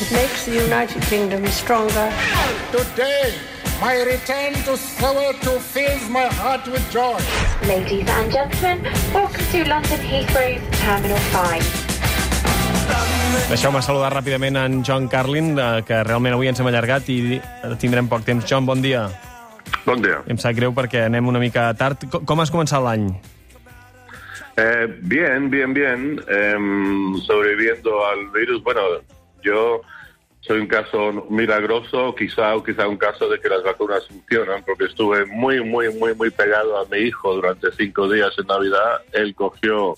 It makes the United Kingdom stronger. Today, my return to Soweto fills my heart with joy. Ladies and gentlemen, welcome to London Heathrow's Terminal 5. Deixeu-me saludar ràpidament en John Carlin, eh, que realment avui ens hem allargat i tindrem poc temps. John, bon dia. Bon dia. Em sap greu perquè anem una mica tard. Co- Com has començat l'any? Eh, bien, bien, bien. Em, sobreviviendo al virus. Bueno, yo soy un caso milagroso, quizá o quizá un caso de que las vacunas funcionan, porque estuve muy, muy, muy, muy pegado a mi hijo durante cinco días en Navidad. Él cogió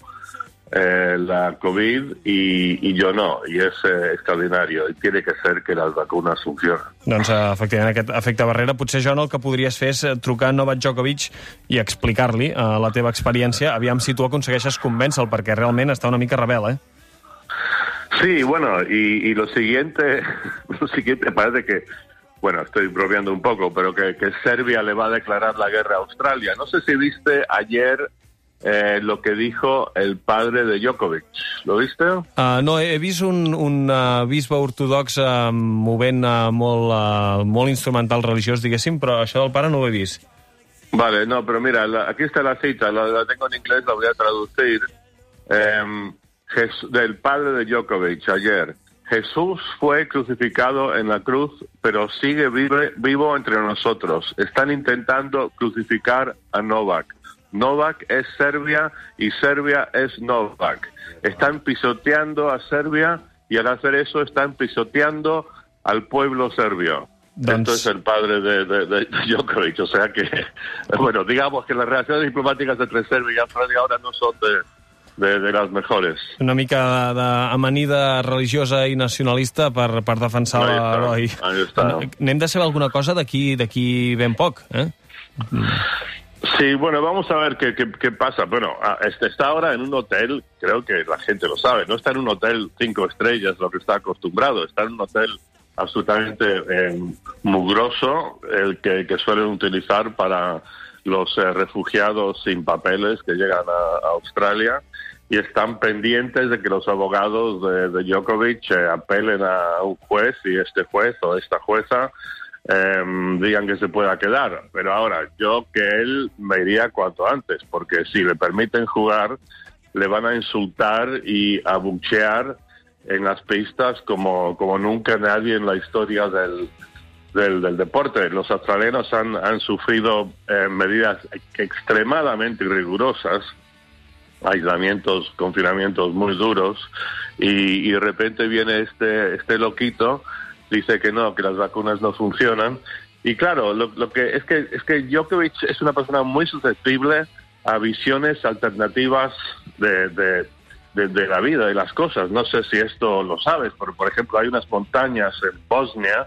eh, la COVID y, y yo no, y es eh, extraordinario. Y tiene que ser que las vacunas funcionen. Doncs, eh, efectivament, aquest efecte barrera. Potser, John, el que podries fer és eh, trucar a Novak Djokovic i explicar-li eh, la teva experiència. Aviam si tu aconsegueixes convèncer-lo, perquè realment està una mica rebel, eh? Sí, bueno, y, y lo siguiente, lo siguiente parece que, bueno, estoy bromeando un poco, pero que, que Serbia le va a declarar la guerra a Australia. No sé si viste ayer eh, lo que dijo el padre de Djokovic. ¿Lo viste? Uh, no, he vist un, un uh, bisbe ortodox uh, movent uh, molt, uh, molt instrumental religiós, diguéssim, però això del pare no ho he vist. Vale, no, pero mira, la- aquí está la cita, la, la tengo en inglés, la voy a traducir. Em, Del padre de Djokovic ayer. Jesús fue crucificado en la cruz, pero sigue vive- vivo entre nosotros. Están intentando crucificar a Novak. Novak es Serbia y Serbia es Novak. Están pisoteando a Serbia y al hacer eso están pisoteando al pueblo serbio. Doncs- Esto es el padre de, de, de Djokovic. O sea que, bueno, digamos que las relaciones diplomáticas entre Serbia y Australia ahora no son de, de, de las mejores. Una mica d'amanida religiosa i nacionalista per, per defensar l'heroi. N'hem de saber alguna cosa d'aquí d'aquí ben poc, eh? Sí, bueno, vamos a ver qué, qué, qué pasa. Bueno, ah, este está ahora en un hotel, creo que la gente lo sabe, no está en un hotel cinco estrellas, lo que está acostumbrado, está en un hotel absolutamente eh, mugroso, el que, que suelen utilizar para los eh, refugiados sin papeles que llegan a, a Australia y están pendientes de que los abogados de, Djokovic eh, apelen a un juez y este juez o esta jueza eh, digan que se pueda quedar. Pero ahora, yo que él me iría cuanto antes, porque si le permiten jugar, le van a insultar y abuchear en las pistas como, como nunca nadie en la historia del, del, del deporte. Los australianos han, han sufrido eh, medidas extremadamente rigurosas, aislamientos, confinamientos muy duros, y, y de repente viene este, este loquito, dice que no, que las vacunas no funcionan. Y claro, lo, lo que es que es que Djokovic es una persona muy susceptible a visiones alternativas de, de, de- de la vida, de las cosas. No sé si esto lo sabes, pero por ejemplo hay unas montañas en Bosnia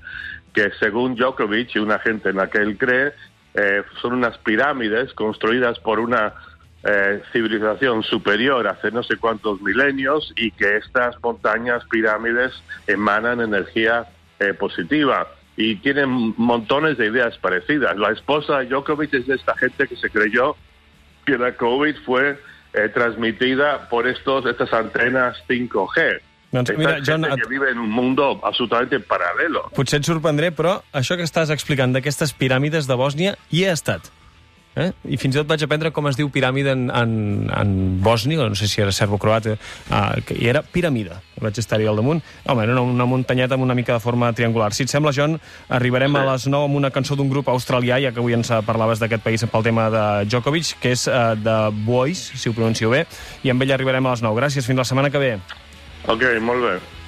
que según Djokovic y una gente en la que él cree, eh, son unas pirámides construidas por una eh, civilización superior hace no sé cuántos milenios y que estas montañas, pirámides, emanan energía eh, positiva y tienen montones de ideas parecidas. La esposa de Djokovic es de esta gente que se creyó que la COVID fue eh, transmitida por estos estas antenas 5G. Doncs mira, John, et- que vive en un mundo absolutamente paralelo. Potser et sorprendré, però això que estàs explicant d'aquestes piràmides de Bòsnia hi he estat. Eh? I fins i tot vaig aprendre com es diu piràmide en, en, en bòsnia, o no sé si era serbo-croata, uh, que, i era piramida. Vaig estar-hi al damunt. Home, era una, una muntanyeta amb una mica de forma triangular. Si et sembla, John, arribarem Sí. a les 9 amb una cançó d'un grup australià, ja que avui ens parlaves d'aquest país pel tema de Djokovic, que és uh, de Boys, si ho pronuncio bé, i amb ell arribarem a les 9. Gràcies, fins la setmana que ve. Ok, molt bé.